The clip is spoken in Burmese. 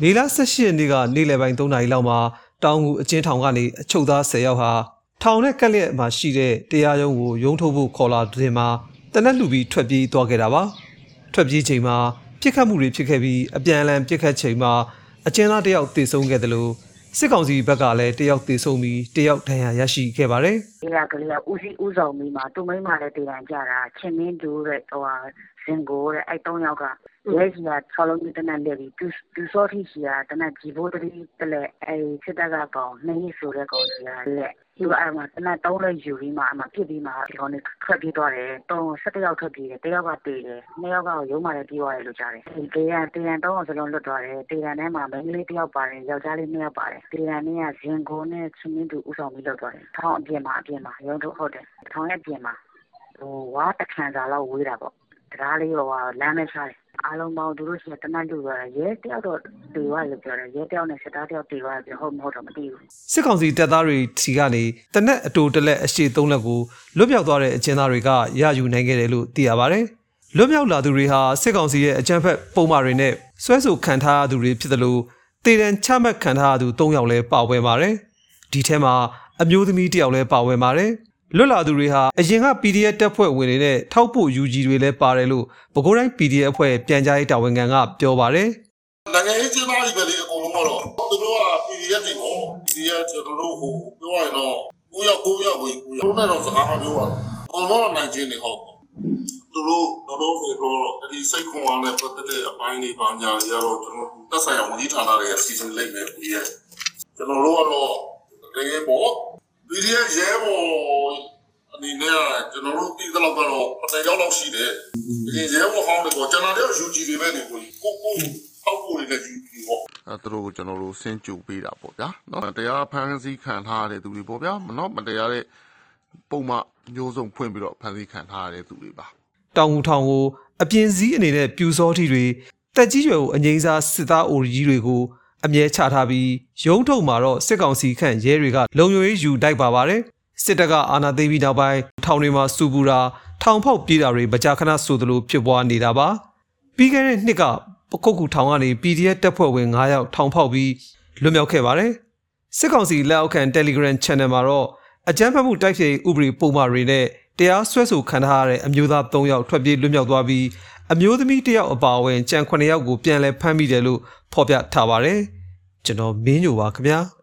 မေလ18ရက်နေ့ကနေ့လယ်ပိုင်း3နာရီလောက်မှာတောင်ငူအချင်းထောင်ကနေအချုပ်သား10ယောက်ဟာထောင်နဲ့ကက်လက်မှာရှိတဲ့တရားရုံးကိုရုံးထုတ်ဖို့ခေါ်လာတဲ့မှာတနက်လူပြီးထွက်ပြေးသွားခဲ့တာပါထွက်ပြေးချိန်မှာပြစ်ခတ်မှုတွေဖြစ်ခဲ့ပြီးအပြန်အလှန်ပြစ်ခတ်ချိန်မှာအကျဉ်းသားတစ်ယောက်တေဆုံးခဲ့တယ်လို့စစ်ကောင်စီဘက်ကလည်းတစ်ယောက်တေဆုံးပြီးတစ်ယောက်ဒဏ်ရာရရှိခဲ့ပါတယ်ဒီကကလေးကဦးစီးဦးဆောင်ပြီးမှသူ့မိန်းမလည်းတည်တံကြတာချင်းမင်းတူတဲ့ဟိုဟာစင်ကိုတဲ့အဲ့၃ယောက်က ရဲကြီးက၆လုံးကြီးတနက်လက်ပြီးပြူပြူစောတိရှိတာတနက်ကြီးဘိုးတတိတလဲအဲ့စစ်တပ်ကကောင်နှင်းဆိုတဲ့ကောင်ကြီးကလက်ဒီကအဲ့မှာတနက်၃လက်ယူပြီးမှအမှပြစ်ပြီးမှဒီကောင်နဲ့ထွက်ပြေးသွားတယ်တုံး၁၁ယောက်ထွက်ပြေးတယ်တယောက်ကတေးတယ်နှစ်ယောက်ကရုံးမှလည်းပြေးသွားတယ်လို့ကြားတယ်ဒီတေးရတေးရတော့စလုံးလွတ်သွားတယ်တေးရထဲမှာမိန်းကလေးတယောက်ပါတယ်ယောက်ျားလေးနှစ်ယောက်ပါတယ်တေးရနဲ့ကဇင်ကိုနဲ့ချင်းမင်းတူဦးဆောင်ပြီးလွတ်သွားတယ်ထောင်းအပြင်မှာအပြင်မှာရုံးထုတ်ဟုတ်တယ်ထောင်းရဲ့အပြင်မှာဟိုဝါတခန့်စာလောက်ဝေးတာပေါ့တရားလေးဟိုဟာလမ်းနဲ့ရှားတယ် အားလုံးပေါင်းသူတို့ရှိတနတ်လူသွားတယ်ရဲတယောက်တော့တေသွားတယ်လို့ပြောတယ်ရဲတယောက်နဲ့စစ်သားတယောက်တေသွားတယ်ပြောဟုတ်မဟုတ်တော့မသိဘူးစစ်ကောင်စီတပ်သားတွေထီကနေတနက်အတူတလက်အရှိသုံးလက်ကိုလွတ်မြောက်သွားတဲ့အကျဉ်းသားတွေကရယူနိုင်ခဲ့တယ်လို့သိရပါတယ်။လွတ်မြောက်လာသူတွေဟာစစ်ကောင်စီရဲ့အကြမ်းဖက်ပုံမှားတွေနဲ့ဆွဲဆိုခံထားရသူတွေဖြစ်တယ်လို့တေတံချမှတ်ခံထားရသူ၃ယောက်လည်းပါဝင်ပါတယ်။ဒီထဲမှာအမျိုးသမီးတစ်ယောက်လည်းပါဝင်ပါတယ်။ လွတ်လာသူတွေဟာအရင်က PDF တပ်ဖွဲ့ဝင်တွေနဲ့ထောက်ပို့ UG တွေလည်းပါတယ်လို့ပဲခူးတိုင်း PDF အဖွဲ့ပြန်ကြားရေးတာဝန်ခံကပြောပါတယ်။နိုင်ငံရေးကျင်းပရေးပဲလေအကုန်လုံးကတော့သူတို့က PDF တွေပေါ့ PDF ကျွန်တော်တို့ဟိုပြောရရင်တော့ကိုရောက်ကိုရောက်ကိုကိုရောက်တော့စကားမပြောပါဘူးအကုန်လုံးကနိုင်ချင်းနေဟုတ်သူတို့တော့တော့ဆိုတော့ဒီစိတ်ခွန်အားနဲ့ပတ်သက်တဲ့အပိုင်းတွေပါညာတွေကတော့ကျွန်တော်တက်ဆိုင်အောင်ဝန်ကြီးဌာနတွေရဲ့စီစဉ်လိုက်မယ် PDF ကျွန်တော်တို့ကတော့တကယ်ပေါ့ PDF ရဲဘော် အနေနဲ့ကျွန်တော်တို့သိသလောက်ကတော့ပထမရောက်လောက်ရှိတယ်။ဒီရဲဘော်ဟောင်းတွေကိုကျွန်တော်တို့ယူကြည်တွေပဲနေကိုကိုကိုထောက်ဖို့နေတဲ့ယူကြည်ပေါ့အဲသူတို့ကျွန်တော်တို့ဆင်းကြုံပေးတာပေါ့ဗျာ။နော်တရားဖန်ဆီးခံထားတဲ့သူတွေပေါ့ဗျာ။မနော်မတရားတဲ့ပုံမှမျိုးစုံဖွင့်ပြီးတော့ဖန်ဆီးခံထားတဲ့သူတွေပါ။တောင်ဟူထောင်ကိုအပြင်းစည်းအနေနဲ့ပြူစောထီတွေတက်ကြီးရွယ်ကိုအငိမ့်စားစစ်သားအိုကြီးတွေကိုအမြဲချထားပြီးရုံးထုံမှာတော့စစ်ကောင်စီခန့်ရဲတွေကလုံခြုံရေးယူတိုက်ပါပါတယ်။ စစ်တပ်ကအာဏာသိမ်းပြီးနောက်ပိုင်းထောင်တွေမှာစူပူတာထောင်ဖောက်ပြေးတာတွေမကြာခဏဆိုသလိုဖြစ်ပွားနေတာပါပြီးခဲ့တဲ့နှစ်ကပခုတ်ကူထောင်ကနေ PDF တပ်ဖွဲ့ဝင်9ယောက်ထောင်ဖောက်ပြီးလွတ်မြောက်ခဲ့ပါတယ်စစ်ကောင်စီလက်အောက်ခံ Telegram Channel မှာတော့အကြမ်းဖက်မှုတိုက်ဖျက်ရေးဥပဒေပုံမှန်တွေနဲ့တရားစွဲဆိုခံထားရတဲ့အမျိုးသား3ယောက်ထွက်ပြေးလွတ်မြောက်သွားပြီးအမျိုးသမီး1ယောက်အပါအဝင်ကြံ9ယောက်ကိုပြန်လည်ဖမ်းမိတယ်လို့ဖော်ပြထားပါတယ်ကျွန်တော်မင်းညိုပါခင်ဗျာ